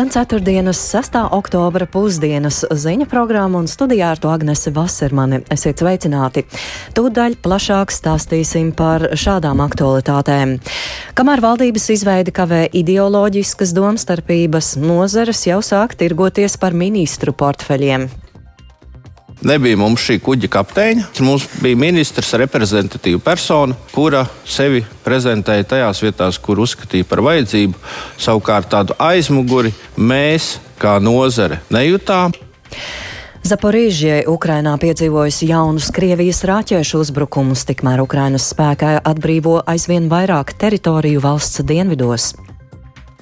Skan ceturtdienas, 6. oktobra pusdienas ziņa programma un studijā ar to Agnese Vasermane. Esiet sveicināti! Tūdaļ plašāk stāstīsim par šādām aktualitātēm. Kamēr valdības izveidi kavē ideoloģiskas domstarpības, nozares jau sāk tirgoties par ministru portfeļiem. Nebija mums šī kuģa kapteiņa. Mums bija ministrs, reprezentatīva persona, kura sevi prezentēja tajās vietās, kur uzskatīja par vajadzību. Savukārt tādu aizmuguri mēs, kā nozare, nejūtām. Zaporīžie Ukrainā piedzīvojusi jaunus Krievijas rāķēšu uzbrukumus, tikmēr Ukrainas spēkā atbrīvo aizvien vairāk teritoriju valsts dienvidos.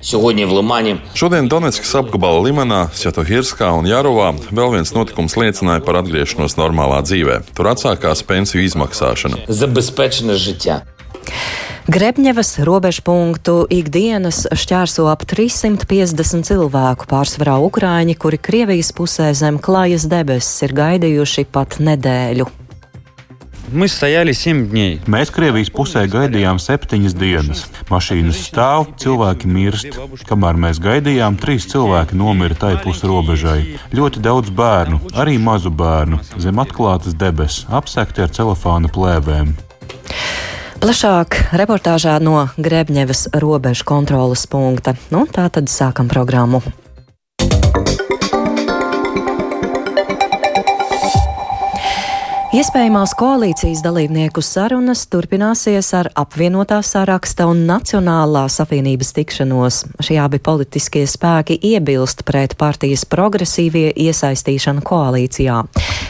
Šodien Limāņi. Šodien Donetskas apgabala Limanā, Sjatohirskā un Jārovā vēl viens notikums liecināja par atgriešanos normālā dzīvē. Tur atsākās pensiju izmaksāšana. Zabezpečena žitja. Grebņevas robežpunktu ikdienas šķērso ap 350 cilvēku, pārsvarā ukrāņi, kuri Krievijas pusē zem klājas debesis ir gaidījuši pat nedēļu. Мы стояли 7 дней. Mēs Krievijas pusē gaidījām septiņas dienas. Mašīnas stāv, cilvēki mirst. Kamēr mēs gaidījām, trīs cilvēki nomira tai pus robežai. Ļoti daudz bērnu, arī mazu bērnu, zem atklātas debesis, apsekti ar celofāna plēvēm. Plašāk reportāžā no Grebņevas robežu kontrolas punkta. Nu, tā tad sākam programmu. Iespējamās koalīcijas dalībnieku sarunas turpināsies ar apvienotā saraksta un Nacionālās apvienības tikšanos. Šie abi politiskie spēki iebilst pret partijas progresīvie iesaistīšanu koalīcijā.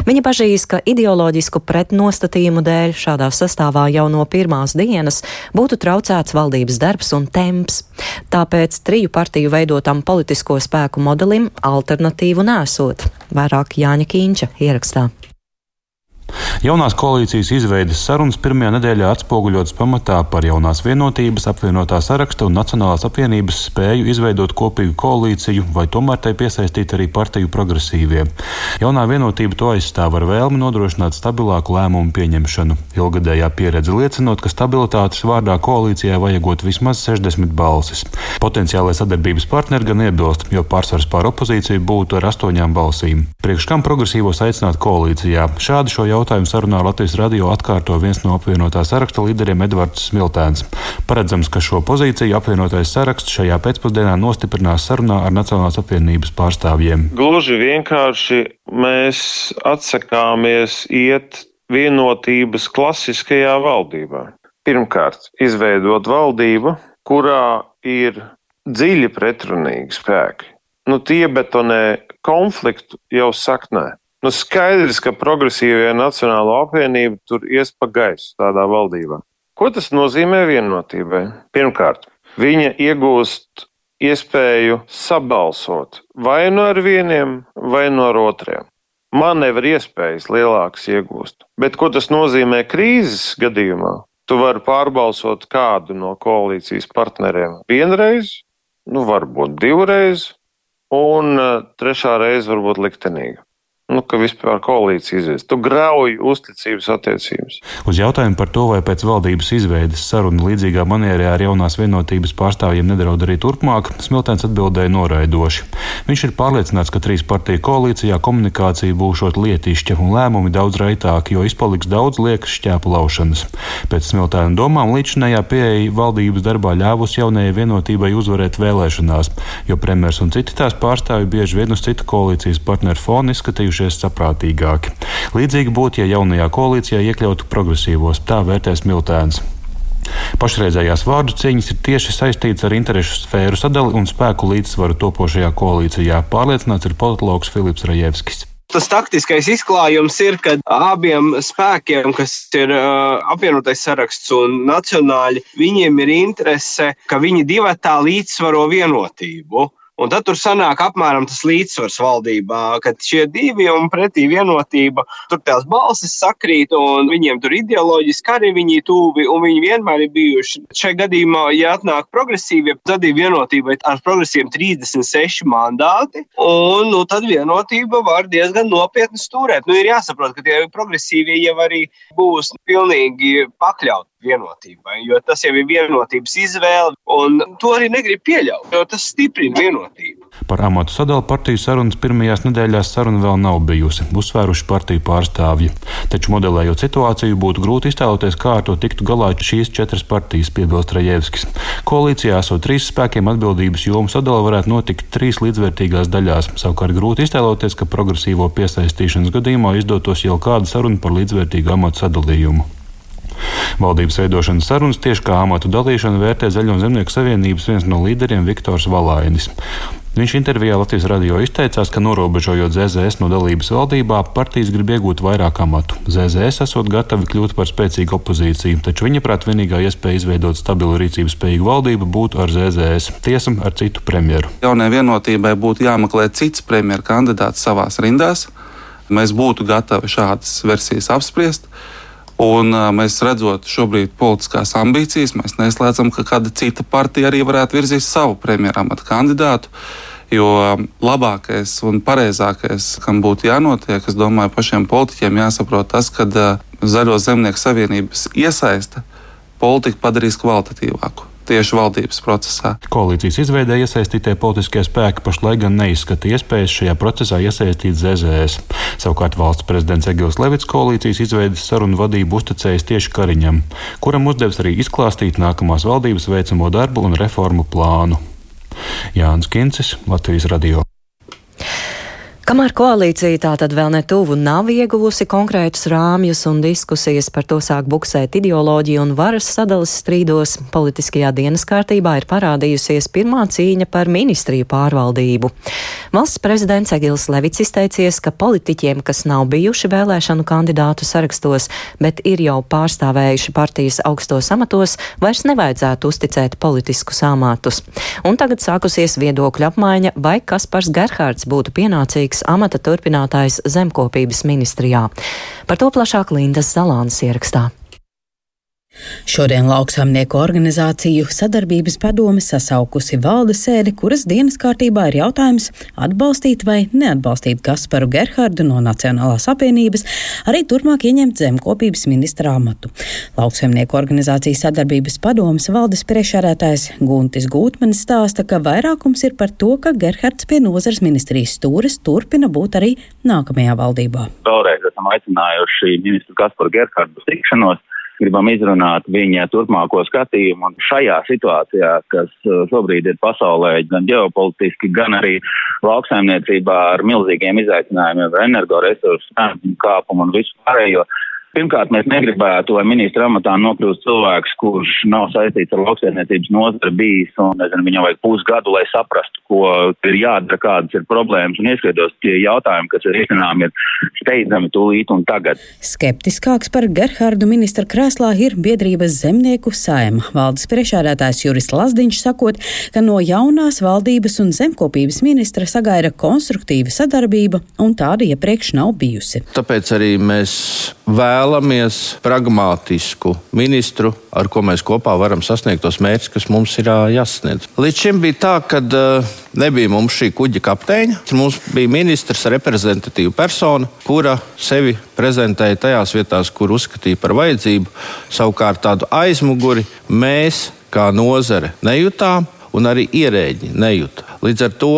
Viņi pažīs, ka ideoloģisku pretnostatījumu dēļ šādā sastāvā jau no pirmās dienas būtu traucēts valdības darbs un temps. Tāpēc triju partiju veidotam politisko spēku modelim alternatīvu nesot. Vairāk Jāņa Kīņča ierakstā. Jaunās koalīcijas izveidas sarunas pirmajā nedēļā atspoguļotas pamatā par jaunās vienotības, apvienotā saraksta un Nacionālās apvienības spēju izveidot kopīgu koalīciju, vai tomēr tai piesaistīt arī partiju progresīvie. Jaunā vienotība to aizstāv ar vēlmi nodrošināt stabilāku lēmumu pieņemšanu. Ilgadējā pieredze liecinot, ka stabilitātes vārdā koalīcijai vajagot vismaz 60 balsis. Potenciālai sadarbības partneri gan iebilst, jo pārsvars pār opozīciju būtu ar astoņām balsīm. Priekš kam progresīvos aicināt koalīcijā? Šādi šo jautājumu sarunā Latvijas radio atkārto viens no apvienotā saraksta līderiem Edvards Smiltēns. Paredzams, ka šo pozīciju apvienotais saraksts šajā pēcpusdienā nostiprinās sarunā ar Nacionālās apvienības pārstāvjiem. Gluži vienkārši mēs atsakāmies iet vienotības klasiskajā valdībā. Pirmkārt, izveidot valdību, kurā ir dziļi pretrunīgi spēki. Nu, tie betonē konfliktu jau saknē. Nu, skaidrs, ka progresīvajā Nacionālo apvienība tur ies pa gaisu tādā valdībā. Ko tas nozīmē vienotībai? Pirmkārt, viņa iegūst iespēju sabalsot vai nu ar vieniem, vai nu ar otriem. Manevru iespējas lielākas iegūst. Bet ko tas nozīmē krīzes gadījumā? Tu vari pārbalsot kādu no koalīcijas partneriem vienreiz, nu varbūt divreiz, un uh, trešā reize varbūt liktenīga nu, ka vispār koalīcija izveids. Tu grauj uzticības attiecības. Uz jautājumu par to, vai pēc valdības izveidas saruna līdzīgā manierē ar jaunās vienotības pārstāvjiem nedraud arī turpmāk, Smiltēns atbildēja noraidoši. Viņš ir pārliecināts, ka trīs partiju koalīcijā komunikācija būšot lietišķa un lēmumi daudz raitāki, jo izpaliks daudz liekas šķēpu laušanas. Pēc Smiltēna domām līdzinējā pieeja valdības darbā ļāvusi jaunajai vienotībai uzvarēt vēlēšanās, jo premjers un citi tās pārstāvji bieži vien uz citu koalīcijas partneru fonu izskatījuši izskatījušies saprātīgāki. Līdzīgi būtu, ja jaunajā koalīcijā iekļautu progresīvos, tā vērtēs Miltēns. Pašreizējās vārdu cīņas ir tieši saistīts ar interešu sfēru sadali un spēku līdzsvaru topošajā koalīcijā, pārliecināts ir politologs Filips Rajevskis. Tas taktiskais izklājums ir, ka abiem spēkiem, kas ir uh, apvienotais saraksts un nacionāļi, viņiem ir interese, ka viņi divatā līdzsvaro vienotību. Un tad tur sanāk apmēram tas līdzsvars valdībā, kad šie divi un pretī vienotība, tur tās balsis sakrīt, un viņiem tur ideoloģiski arī viņi tuvi, un viņi vienmēr ir bijuši. Šajā gadījumā, ja atnāk progresīvie, tad ir vienotība ar progresīviem 36 mandāti, un nu, tad vienotība var diezgan nopietni stūrēt. Nu, ir jāsaprot, ka tie progresīvie jau arī būs pilnīgi pakļauti vienotībai, jo tas jau ir vienotības izvēle, un to arī negrib pieļaut, jo tas stiprina vienotību. Par amatu sadalu partiju sarunas pirmajās nedēļās saruna vēl nav bijusi, uzsvēruši partiju pārstāvji. Taču modelējot situāciju, būtu grūti iztēloties, kā ar to tiktu galā šīs četras partijas, piebilst Rajevskis. Koalīcijā esot trīs spēkiem atbildības jomu sadala varētu notikt trīs līdzvērtīgās daļās. Savukārt grūti iztēloties, ka progresīvo piesaistīšanas gadījumā izdotos jau kāda saruna par līdzvērtīgu amatu sadalījumu. Valdības veidošanas sarunas tieši kā amatu dalīšanu vērtē Zaļo zemnieku savienības viens no līderiem Viktors Valainis. Viņš intervijā Latvijas radio izteicās, ka norobežojot ZZS no dalības valdībā, partijas grib iegūt vairāk amatu. ZZS esot gatavi kļūt par spēcīgu opozīciju, taču viņa prāt vienīgā iespēja izveidot stabilu rīcības spējīgu valdību būtu ar ZZS, tiesam ar citu premjeru. Jaunai vienotībai būtu jāmeklē cits premjeru kandidāts savās rindās. Mēs būtu gatavi šādas versijas apspriest. Un mēs redzot šobrīd politiskās ambīcijas, mēs neslēdzam, ka kāda cita partija arī varētu virzīt savu premjeramatu kandidātu. Jo labākais un pareizākais, kam būtu jānotiek, es domāju, pašiem politiķiem jāsaprot tas, ka Zaļo zemnieku savienības iesaiste politiku padarīs kvalitatīvāku tieši valdības procesā. Koalīcijas izveidē iesaistītie politiskie spēki pašlaik gan neizskata iespējas šajā procesā iesaistīt ZZS. Savukārt valsts prezidents Egils Levits koalīcijas izveidas sarunu vadību uzticējis tieši Kariņam, kuram uzdevis arī izklāstīt nākamās valdības veicamo darbu un reformu plānu. Jānis Kincis, Latvijas Radio. Kamēr koalīcija tā tad vēl netuvu nav ieguvusi konkrētus rāmjus un diskusijas par to sāk buksēt ideoloģiju un varas sadalas strīdos, politiskajā dienas kārtībā ir parādījusies pirmā cīņa par ministriju pārvaldību. Valsts prezidents Egils Levits izteicies, ka politiķiem, kas nav bijuši vēlēšanu kandidātu sarakstos, bet ir jau pārstāvējuši partijas augstos amatos, vairs nevajadzētu uzticēt politiskus amatus. Un tagad sākusies viedokļu apmaiņa, vai Kaspars Gerhards būtu pienācīgs Rīgas amata turpinātājs zemkopības ministrijā. Par to plašāk Lindas Zalānas ierakstā. Šodien lauksaimnieku organizāciju sadarbības padome sasaukusi valdes sēdi, kuras dienas kārtībā ir jautājums atbalstīt vai neatbalstīt Kasparu Gerhardu no Nacionālās apvienības, arī turpmāk ieņemt zemkopības ministra amatu. Lauksaimnieku organizācijas sadarbības padomas valdes priekšārētājs Guntis Gūtmanis stāsta, ka vairākums ir par to, ka Gerhards pie nozars ministrijas stūres turpina būt arī nākamajā valdībā. Vēlreiz esam aicinājuši ministru Kasparu Gerhardu tikšanos gribam izrunāt viņa turpmāko skatījumu. Un šajā situācijā, kas uh, šobrīd ir pasaulē, gan ģeopolitiski, gan arī lauksaimniecībā ar milzīgiem izaicinājumiem, energoresursu kāpumu un visu pārējo, Pirmkārt, mēs negribētu, lai ministra amatā nokļūst cilvēks, kurš nav saistīts ar lauksaimniecības nozari bijis, un nezinu, viņam vajag pusgadu, lai saprastu, ko ir jādara, kādas ir problēmas, un ieskaidros tie jautājumi, kas ir risinām, ir steidzami tūlīt un tagad. Skeptiskāks par Gerhardu ministra krēslā ir biedrības zemnieku saima. Valdes priekšādātājs Juris Lazdiņš sakot, ka no jaunās valdības un zemkopības ministra sagaida konstruktīva sadarbība, un tāda iepriekš nav bijusi. Tāpēc arī mēs vēlamies vēlamies pragmātisku ministru, ar ko mēs kopā varam sasniegt tos mērķus, kas mums ir jāsasniedz. Līdz šim bija tā, ka nebija mums šī kuģa kapteiņa. Mums bija ministrs, reprezentatīva persona, kura sevi prezentēja tajās vietās, kur uzskatīja par vajadzību. Savukārt tādu aizmuguri mēs, kā nozare, nejūtām, un arī ierēģi nejūta. Līdz ar to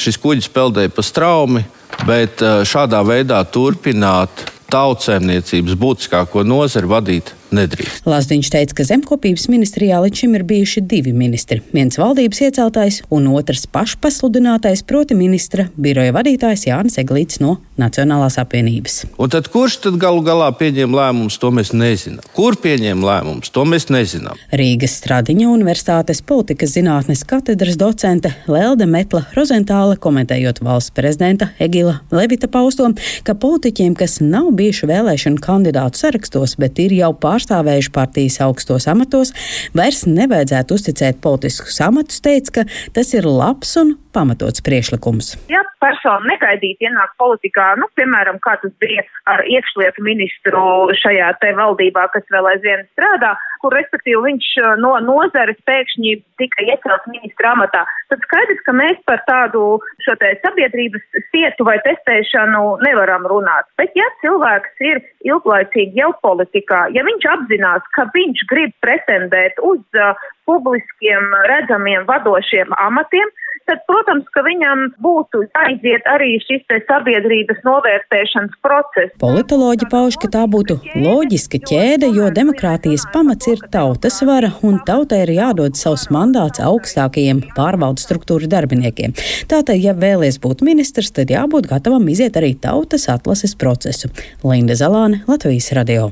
šis kuģis peldēja pa straumi, bet šādā veidā turpināt tautsēmniecības būtiskāko nozari vadīt nedrīkst. Lazdiņš teica, ka zemkopības ministrijā līdz šim ir bijuši divi ministri. Viens valdības ieceltais un otrs pašpasludinātais, proti ministra biroja vadītājs Jānis Eglīts no Nacionālās apvienības. Un tad kurš tad galu galā pieņem lēmumus, to mēs nezinām. Kur pieņem lēmumus, to mēs nezinām. Rīgas Stradiņa Universitātes politikas zinātnes katedras docente Lelde Metla Rozentāle komentējot valsts prezidenta Egila Levita pausto, ka politiķiem, kas nav bijuši vēlēšanu kandidātu sarakstos, bet ir jau pārstāvjuši, pārstāvējuši partijas augstos amatos, vairs nevajadzētu uzticēt politiskus amatus, teica, ka tas ir labs un pamatots priešlikums. Ja persona negaidīti ienāk politikā, nu, piemēram, kā tas bija ar iekšlietu ministru šajā te valdībā, kas vēl aizvien strādā, kur respektīvi viņš no nozares pēkšņi tika iecelts ministra amatā, tad skaidrs, ka mēs par tādu šo te sabiedrības stietu vai testēšanu nevaram runāt. Bet ja cilvēks ir ilglaicīgi jau politikā, ja viņš apzinās, ka viņš grib pretendēt uz uh, publiskiem redzamiem vadošiem amatiem, tad, protams, ka viņam būtu jāiziet arī šis sabiedrības novērtēšanas process. Politoloģi pauž, ka tā būtu loģiska ķēde, jo demokrātijas pamats ir tautas vara, un tautai ir jādod savs mandāts augstākajiem pārvaldes struktūra darbiniekiem. Tātad, ja vēlies būt ministrs, tad jābūt gatavam iziet arī tautas atlases procesu. Linda Zalāne, Latvijas radio.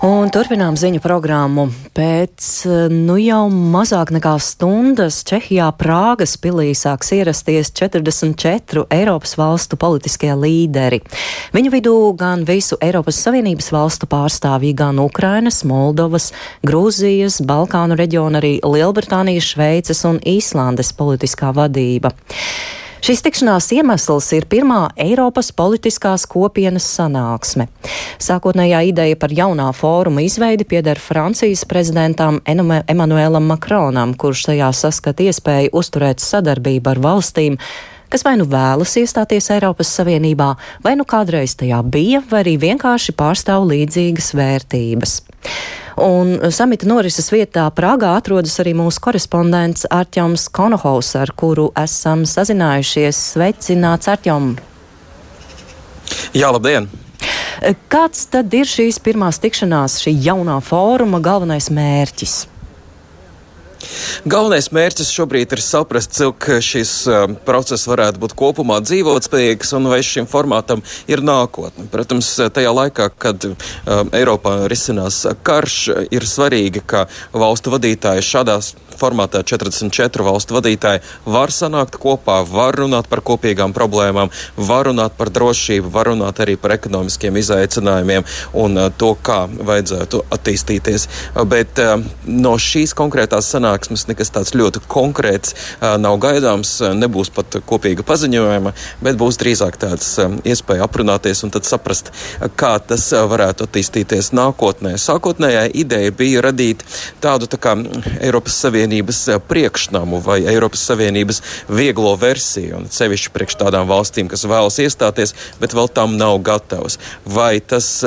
Un turpinām ziņu programmu. Pēc nu jau mazāk nekā stundas Čehijā Prāgas pilī sāks ierasties 44 Eiropas valstu politiskie līderi. Viņu vidū gan visu Eiropas Savienības valstu pārstāvji, gan Ukrainas, Moldovas, Grūzijas, Balkānu reģiona, arī Lielbritānijas, Šveices un Īslandes politiskā vadība. Šīs tikšanās iemesls ir pirmā Eiropas politiskās kopienas sanāksme. Sākotnējā ideja par jaunā fóruma izveidi pieder Francijas prezidentam Emanuēlam Makronam, kurš tajā saskata iespēju uzturēt sadarbību ar valstīm, kas vai nu vēlas iestāties Eiropas Savienībā, vai nu kādreiz tajā bija, vai arī vienkārši pārstāv līdzīgas vērtības. Un samita norises vietā Prāgā atrodas arī mūsu korespondents Arķoms Konohaus, ar kuru esam sazinājušies. Sveicināts Arķom! Jā, labdien! Kāds tad ir šīs pirmās tikšanās, šī jaunā fóruma galvenais mērķis? Galvenais mērķis šobrīd ir saprast, cik šis um, process varētu būt kopumā dzīvotspējīgs un vai šim formātam ir nākotne. Protams, tajā laikā, kad um, Eiropā risinās karš, ir svarīgi, ka valstu vadītāji šādās formātā 44 valstu vadītāji var sanākt kopā, var runāt par kopīgām problēmām, var runāt par drošību, var runāt arī par ekonomiskiem izaicinājumiem un uh, to, kā vajadzētu attīstīties. Bet uh, no šīs konkrētās sanāksmes nekas tāds ļoti konkrēts nav gaidāms, nebūs pat kopīga paziņojuma, bet būs drīzāk tāds iespēja aprunāties un tad saprast, kā tas varētu attīstīties nākotnē. Sākotnējā ideja bija radīt tādu tā kā Eiropas Savienības priekšnamu vai Eiropas Savienības vieglo versiju, un sevišķi priekš tādām valstīm, kas vēlas iestāties, bet vēl tam nav gatavas. Vai tas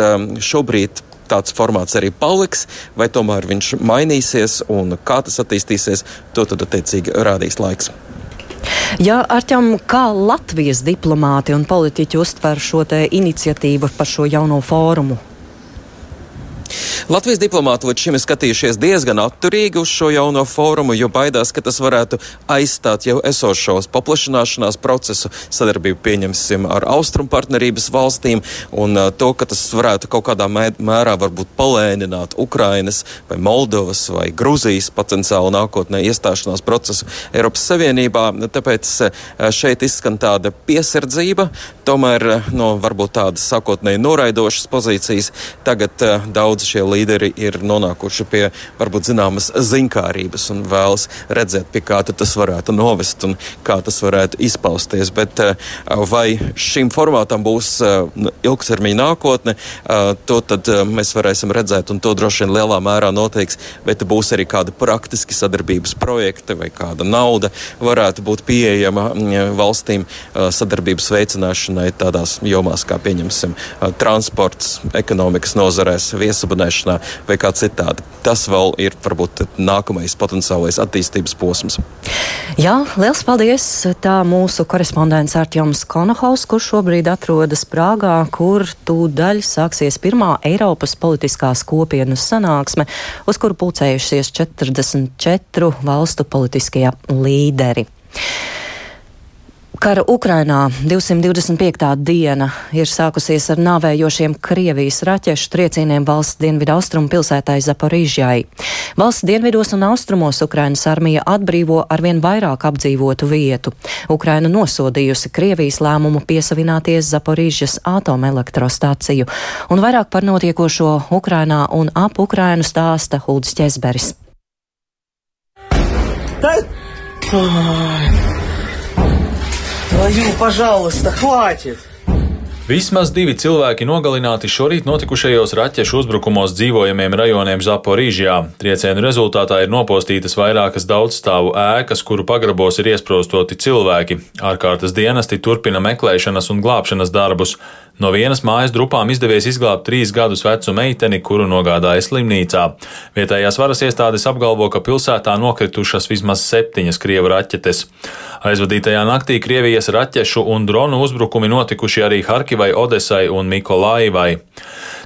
šobrīd tāds formāts arī paliks, vai tomēr viņš mainīsies un kā tas attīstīsies, to tad attiecīgi rādīs laiks. Jā, Arķam, kā Latvijas diplomāti un politiķi uztver šo iniciatīvu par šo jauno fórumu? Latvijas diplomāti līdz šim ir skatījušies diezgan atturīgi uz šo jauno fórumu, jo baidās, ka tas varētu aizstāt jau esošos paplašināšanās procesu, sadarbību pieņemsim ar austrumu partnerības valstīm, un to, ka tas varētu kaut kādā mērā varbūt palēnināt Ukrainas vai Moldovas vai Gruzijas potenciālu nākotnē iestāšanās procesu Eiropas Savienībā. Tāpēc šeit izskan tāda piesardzība, tomēr no varbūt tādas sākotnēji noraidošas pozīcijas tagad daudz šie līderi ir nonākuši pie varbūt zināmas ziņkārības un vēlas redzēt, pie kā tas varētu novest un kā tas varētu izpausties. Bet eh, vai šim formātam būs eh, ilgtermiņa nākotne, eh, to tad mēs varēsim redzēt, un to droši vien lielā mērā noteiks, te būs arī kāda praktiski sadarbības projekta vai kāda nauda varētu būt pieejama mm, valstīm sadarbības veicināšanai tādās jomās kā, pieņemsim, transports, ekonomikas nozarēs, viesabunēšana ieviešana vai kā citādi. Tas vēl ir varbūt nākamais potenciālais attīstības posms. Jā, liels paldies! Tā mūsu korespondents Artjoms Konohaus, kurš šobrīd atrodas Prāgā, kur tūdaļ sāksies pirmā Eiropas politiskās kopienas sanāksme, uz kuru pulcējušies 44 valstu politiskie līderi. Kara Ukrainā 225. diena ir sākusies ar nāvējošiem Krievijas raķešu triecieniem valsts dienvidu austrumu pilsētai Zaporīžjai. Valsts dienvidos un austrumos Ukrainas armija atbrīvo arvien vairāk apdzīvotu vietu. Ukraina nosodījusi Krievijas lēmumu piesavināties Zaporīžas atomelektrostāciju, un vairāk par notiekošo Ukrainā un ap Ukrainu stāsta Hulds Ķezberis. Tad... Твою, пожалуйста, хватит! Vismaz divi cilvēki nogalināti šorīt notikušajos raķešu uzbrukumos dzīvojamiem rajoniem Zaporīžjā. Triecienu rezultātā ir nopostītas vairākas daudzstāvu ēkas, kuru pagrabos ir iesprostoti cilvēki. Ārkārtas dienesti turpina meklēšanas un glābšanas darbus. No vienas mājas drupām izdevies izglābt trīs gadus vecu meiteni, kuru nogādāja slimnīcā. Vietējās varas iestādes apgalvo, ka pilsētā nokritušas vismaz septiņas krievu raķetes. Aizvadītajā naktī Krievijas raķešu un dronu uzbrukumi notikuši arī Harkivai, Odesai un Mikolaivai.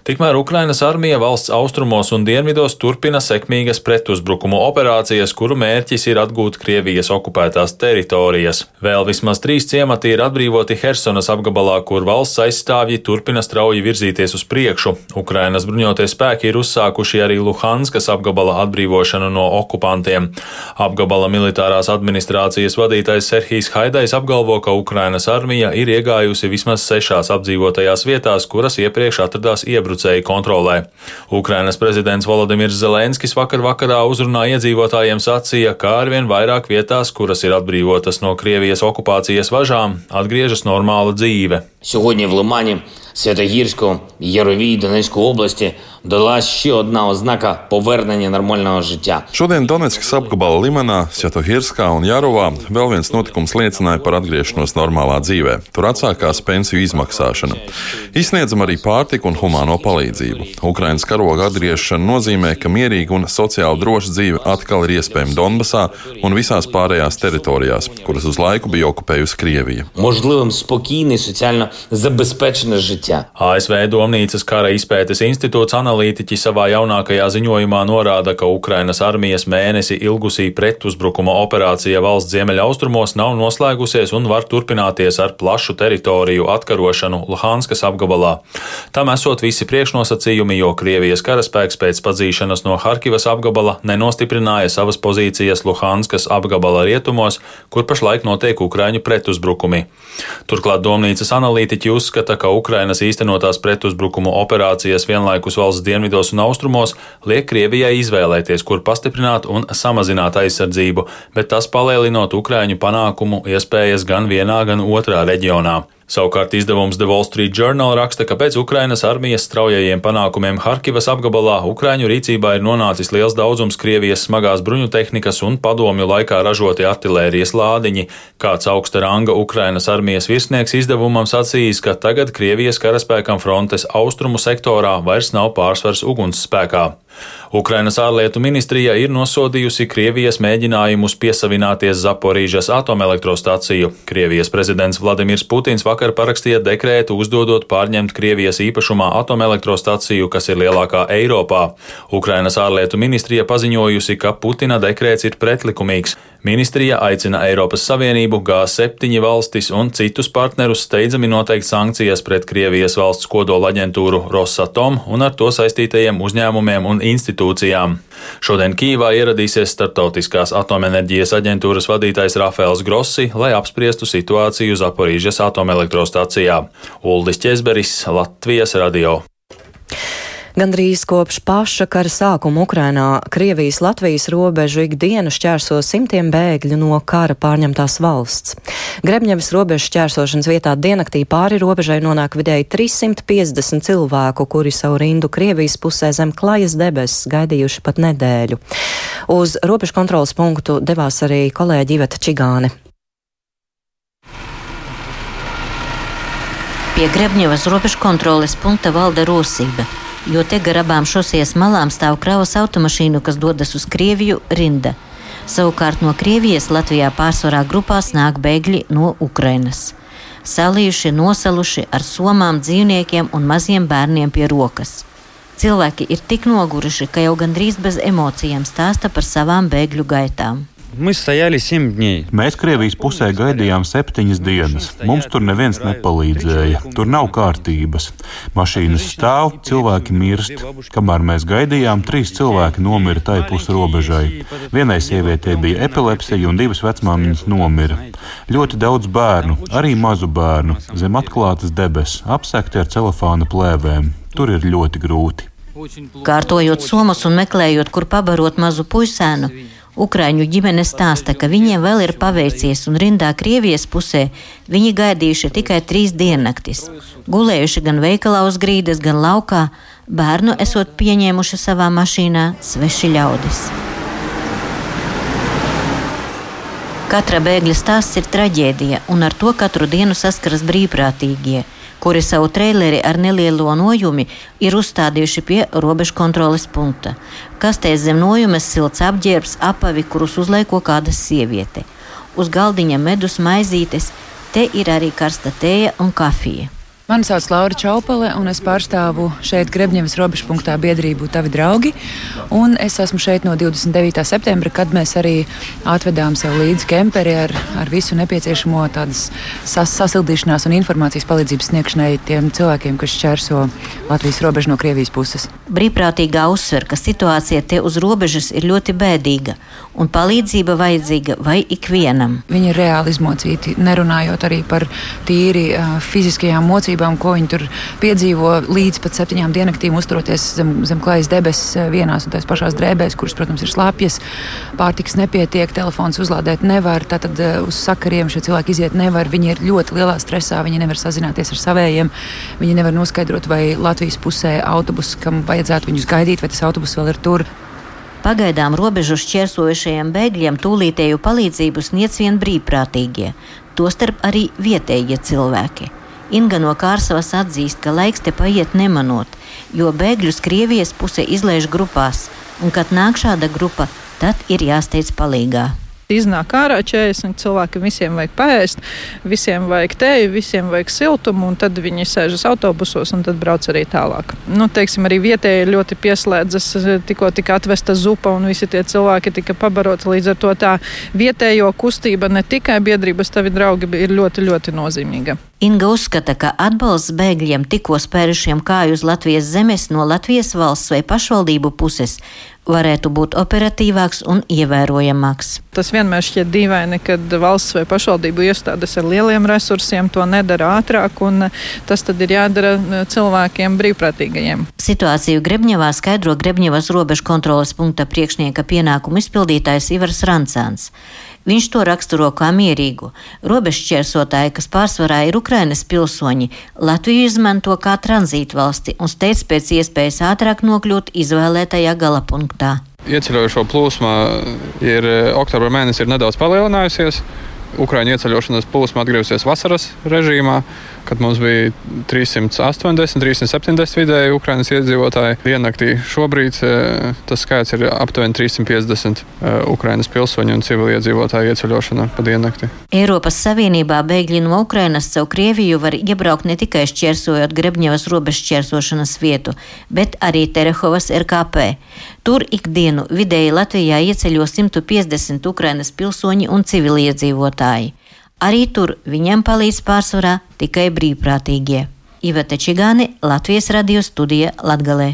Tikmēr Ukrainas armija valsts austrumos un dienvidos turpina sekmīgas pretuzbrukumu operācijas, kuru mērķis ir atgūt Krievijas okupētās teritorijas. Vēl vismaz trīs ciemati ir atbrīvoti Hersonas apgabalā, kur valsts aizstāvji turpina strauji virzīties uz priekšu. Ukrainas bruņotie spēki ir uzsākuši arī Luhanskas apgabala atbrīvošanu no okupantiem. Apgabala militārās administrācijas vadītājs Serhijs Haidais apgalvo, ka Ukrainas armija ir iegājusi vismaz sešās apdzīvotajās vietās, kuras iepriekš atradās iebrucēju kontrolē. Ukrainas prezidents Volodimirs Zelenskis vakar vakarā uzrunā iedzīvotājiem sacīja, ka arvien vairāk vietās, kuras ir atbrīvotas no Krievijas okupācijas važām, atgriežas normāla dzīve. Сьогодні в Лимані, Святогірську, Яровій, Донецької області дала ще одна ознака повернення нормального життя. Šodien Donetskas apgabala Limanā, Sjatohirskā un Jārovā vēl viens notikums liecināja par atgriešanos normālā dzīvē. Tur atsākās pensiju izmaksāšana. Izsniedzam arī pārtiku un humāno palīdzību. Ukrainas karoga atgriešana nozīmē, ka mierīga un sociāli droša dzīve atkal ir iespējama Donbasā un visās pārējās teritorijās, kuras uz laiku bija okupējusi Krievija. Можливим спокійне і соціально забезпечене життя. ASV Domnīcas kara izpētes institūts analītiķi savā jaunākajā ziņojumā norāda, ka Ukrainas armijas mēnesi ilgusī pretuzbrukuma operācija valsts ziemeļaustrumos nav noslēgusies un var turpināties ar plašu teritoriju atkarošanu Luhanskas apgabalā. Tam esot visi priekšnosacījumi, jo Krievijas karaspēks pēc padzīšanas no Harkivas apgabala nenostiprināja savas pozīcijas Luhanskas apgabala rietumos, kur pašlaik notiek Ukraiņu pretuzbrukumi. Turklāt Domnīcas analītiķi uzskata, ka Ukrainas īstenotās pretuzbrukumu operācijas vienlaikus valsts dienvidos un austrumos liek Krievijai izvēlēties, kur pastiprināt un samazināt aizsardzību, bet tas palielinot Ukraiņu panākumu iespējas gan vienā, gan otrā reģionā. Savukārt izdevums The Wall Street Journal raksta, ka pēc Ukrainas armijas straujajiem panākumiem Harkivas apgabalā Ukraiņu rīcībā ir nonācis liels daudzums Krievijas smagās bruņu tehnikas un padomju laikā ražoti artilērijas lādiņi. Kāds augsta ranga Ukrainas armijas virsnieks izdevumam sacījis, ka tagad Krievijas karaspēkam frontes austrumu sektorā vairs nav pārsvars ugunsspēkā. Ukrainas ārlietu ministrija ir nosodījusi Krievijas mēģinājumus piesavināties Zaporīžas atomelektrostaciju. Krievijas prezidents Vladimirs Putins vakar parakstīja dekrētu uzdodot pārņemt Krievijas īpašumā atomelektrostaciju, kas ir lielākā Eiropā. Ukrainas ārlietu ministrija paziņojusi, ka Putina dekrēts ir pretlikumīgs. Ministrija aicina Eiropas Savienību, G7 valstis un citus partnerus steidzami noteikt sankcijas pret Krievijas valsts kodola aģentūru Rosatom un ar to saistītajiem uzņēmumiem un institūcijām. Šodien Kīvā ieradīsies Startautiskās atomenerģijas aģentūras vadītājs Rafaels Grossi, lai apspriestu situāciju Zaporīžas atomelektrostacijā. Uldis Česberis, Latvijas radio. Gandrīz kopš paša kara sākuma Ukrainā Krievijas-Latvijas robežu ikdienu šķērso simtiem bēgļu no kara pārņemtās valsts. Grebņevas robežas šķērsošanas vietā diennaktī pāri robežai nonāk vidēji 350 cilvēku, kuri savu rindu Krievijas pusē zem klajas debesis gaidījuši pat nedēļu. Uz robežu kontrolas punktu devās arī kolēģi Iveta Čigāne. Pie Grebņevas robežu kontroles punkta valda rosība jo te gar abām šosejas malām stāv kravas automašīnu, kas dodas uz Krieviju rinda. Savukārt no Krievijas Latvijā pārsvarā grupās nāk bēgļi no Ukrainas. Salījuši, nosaluši ar somām, dzīvniekiem un maziem bērniem pie rokas. Cilvēki ir tik noguruši, ka jau gandrīz bez emocijām stāsta par savām bēgļu gaitām. Мы стояли 7 дней. Mēs Krievijas pusē gaidījām septiņas dienas. Mums tur neviens nepalīdzēja. Tur nav kārtības. Mašīnas stāv, cilvēki mirst. Kamēr mēs gaidījām, trīs cilvēki nomira tai pus robežai. Vienai sievietei bija epilepsija un divas vecmāmiņas nomira. Ļoti daudz bērnu, arī mazu bērnu, zem atklātas debesis, apsekti ar celofāna plēvēm. Tur ir ļoti grūti. Kārtojot somas un meklējot, kur pabarot mazu puisēnu, Ukraiņu ģimene stāsta, ka viņiem vēl ir paveicies un rindā Krievijas pusē viņi gaidījuši tikai trīs diennaktis. Gulējuši gan veikalā uz grīdas, gan laukā, bērnu esot pieņēmuši savā mašīnā sveši ļaudis. Katra bēgļa stāsts ir traģēdija, un ar to katru dienu saskaras brīvprātīgie kuri savu traileri ar nelielo nojumi ir uzstādījuši pie robežu kontroles punkta. Kastēs zem nojumes silts apģērbs, apavi, kurus uzlaiko kāda sieviete. Uz galdiņa medus maizītes, te ir arī karsta tēja un kafija. Mani sauc Laura Čaupale, un es pārstāvu šeit Grebņevas robežpunktā biedrību Tavi draugi. Un es esmu šeit no 29. septembra, kad mēs arī atvedām sev līdzi kemperi ar, ar visu nepieciešamo tādas sas, sasildīšanās un informācijas palīdzības sniegšanai tiem cilvēkiem, kas šķērso Latvijas robežu no Krievijas puses. Brīvprātīgā uzsver, ka situācija te uz robežas ir ļoti bēdīga, un palīdzība vajadzīga vai ikvienam. Viņi ir reāli izmocīti, nerunājot arī par tīri uh, fiziskajām mocībām grūtībām, ko viņi tur piedzīvo līdz pat septiņām diennaktīm, uzturoties zem, zem klājas debesis eh, vienās un tās pašās drēbēs, kuras, protams, ir slapjas. Pārtiks nepietiek, telefons uzlādēt nevar, tātad eh, uz sakariem šie cilvēki iziet nevar. Viņi ir ļoti lielā stresā, viņi nevar sazināties ar savējiem, viņi nevar noskaidrot, vai Latvijas pusē autobus, kam vajadzētu viņus gaidīt, vai tas autobus vēl ir tur. Pagaidām robežu šķērsojušajiem bēgļiem tūlītēju palīdzību sniedz vien brīvprātīgie, tostarp arī vietējie cilvēki. Inga no Kārsavas atzīst, ka laiks te paiet nemanot, jo bēgļus Krievijas puse izlaiž grupās, un kad nāk šāda grupa, tad ir jāsteidz palīgā. Iznāk ārā 40 cilvēki, visiem vajag paēst, visiem vajag teju, visiem vajag siltumu, un tad viņi sēžas autobusos un tad brauc arī tālāk. Nu, teiksim, arī vietēji ļoti pieslēdzas, tikko tika atvesta zupa un visi tie cilvēki tika pabaroti. Līdz ar to tā vietējo kustība ne tikai biedrības tavi draugi ir ļoti, ļoti nozīmīga. Inga uzskata, ka atbalsts bēgļiem tikko spērušiem kāju uz Latvijas zemes no Latvijas valsts vai pašvaldību puses varētu būt operatīvāks un ievērojamāks. Tas vienmēr šķiet dīvaini, kad valsts vai pašvaldību iestādes ar lieliem resursiem to nedara ātrāk, un tas tad ir jādara cilvēkiem brīvprātīgajiem. Situāciju Grebņevā skaidro Grebņevas robežu kontrolas punkta priekšnieka pienākumu izpildītājs Ivars Rancāns. Viņš to raksturo kā mierīgu. Robežšķērsotāji, kas pārsvarā ir Ukrainas pilsoņi, Latviju izmanto kā tranzītu valsti un steidz pēc iespējas ātrāk nokļūt izvēlētajā galapunktā. Ieceļojošo plūsma ir oktobra mēnesī ir nedaudz palielinājusies. Ukraiņu ieceļošanas plūsma atgriezusies vasaras režīmā, kad mums bija 380, 370 vidēji Ukraiņas iedzīvotāji diennaktī. Šobrīd e, tas skaits ir aptuveni 350 e, Ukraiņas pilsoņu un civiliedzīvotāju ieceļošana pa diennakti. Eiropas Savienībā bēgļi no Ukrainas caur Krieviju var iebraukt ne tikai šķērsojot Grebņevas robežu šķērsošanas vietu, bet arī Terehovas RKP. Tur ikdienu vidēji Latvijā ieceļo 150 Ukrainas pilsoņi un civiliedzīvotāji. Arī tur viņiem palīdz pārsvarā tikai brīvprātīgie. Iveta Čigāni, Latvijas radio studija Latgalē.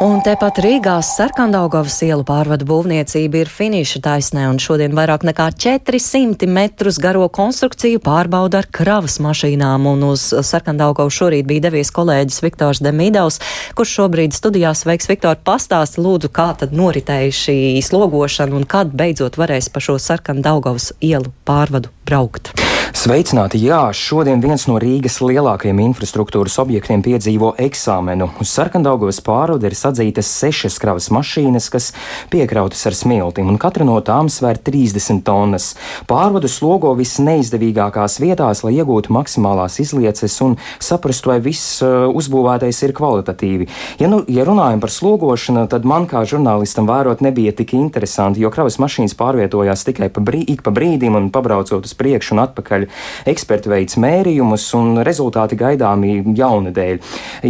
Un tepat Rīgās Sarkandaugovas ielu pārvadu būvniecība ir finiša taisnē, un šodien vairāk nekā 400 metrus garo konstrukciju pārbauda ar kravas mašīnām, un uz Sarkandaugovu šorīt bija devies kolēģis Viktors Demidovs, kurš šobrīd studijās veiks Viktor pastāst lūdzu, kā tad noritēja šī slogošana un kad beidzot varēs pa šo Sarkandaugovas ielu pārvadu braukt. Sveicināti! Jā, šodien viens no Rīgas lielākajiem infrastruktūras objektiem piedzīvo eksāmenu. Uz Sarkandaugovas pārvadu ir atzītas sešas kravas mašīnas, kas piekrautas ar smiltīm, un katra no tām svēr 30 tonnas. Pārvadu slogo visneizdevīgākās vietās, lai iegūtu maksimālās izlieces un saprastu, vai viss uh, uzbūvētais ir kvalitatīvi. Ja, nu, ja runājam par slogošanu, tad man kā žurnālistam vērot nebija tik interesanti, jo kravas mašīnas pārvietojās tikai pa, brī, pa brīdim un pabraucot uz priekšu un atpakaļ. Eksperti veids mērījumus un rezultāti gaidāmi jaunadēļ.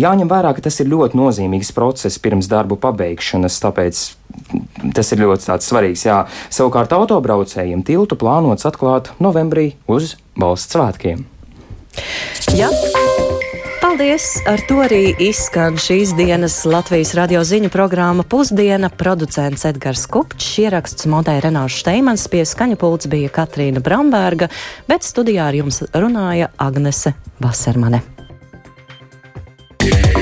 Jāņem vērā, ka tas ir ļoti nozīmīgs process pirms darbu pabeigšanas, tāpēc tas ir ļoti svarīgs. Jā. Savukārt autobraucējiem tiltu plānots atklāt novembrī uz valsts svētkiem. Jā. Paldies! Ar to arī izskan šīs dienas Latvijas radio ziņu programma Pusdiena. Producents Edgars Kupčs, ieraksts montēja Renāšu Šteimans, pie skaņa pults bija Katrīna Bramberga, bet studijā ar jums runāja Agnese Vasermane. Yeah.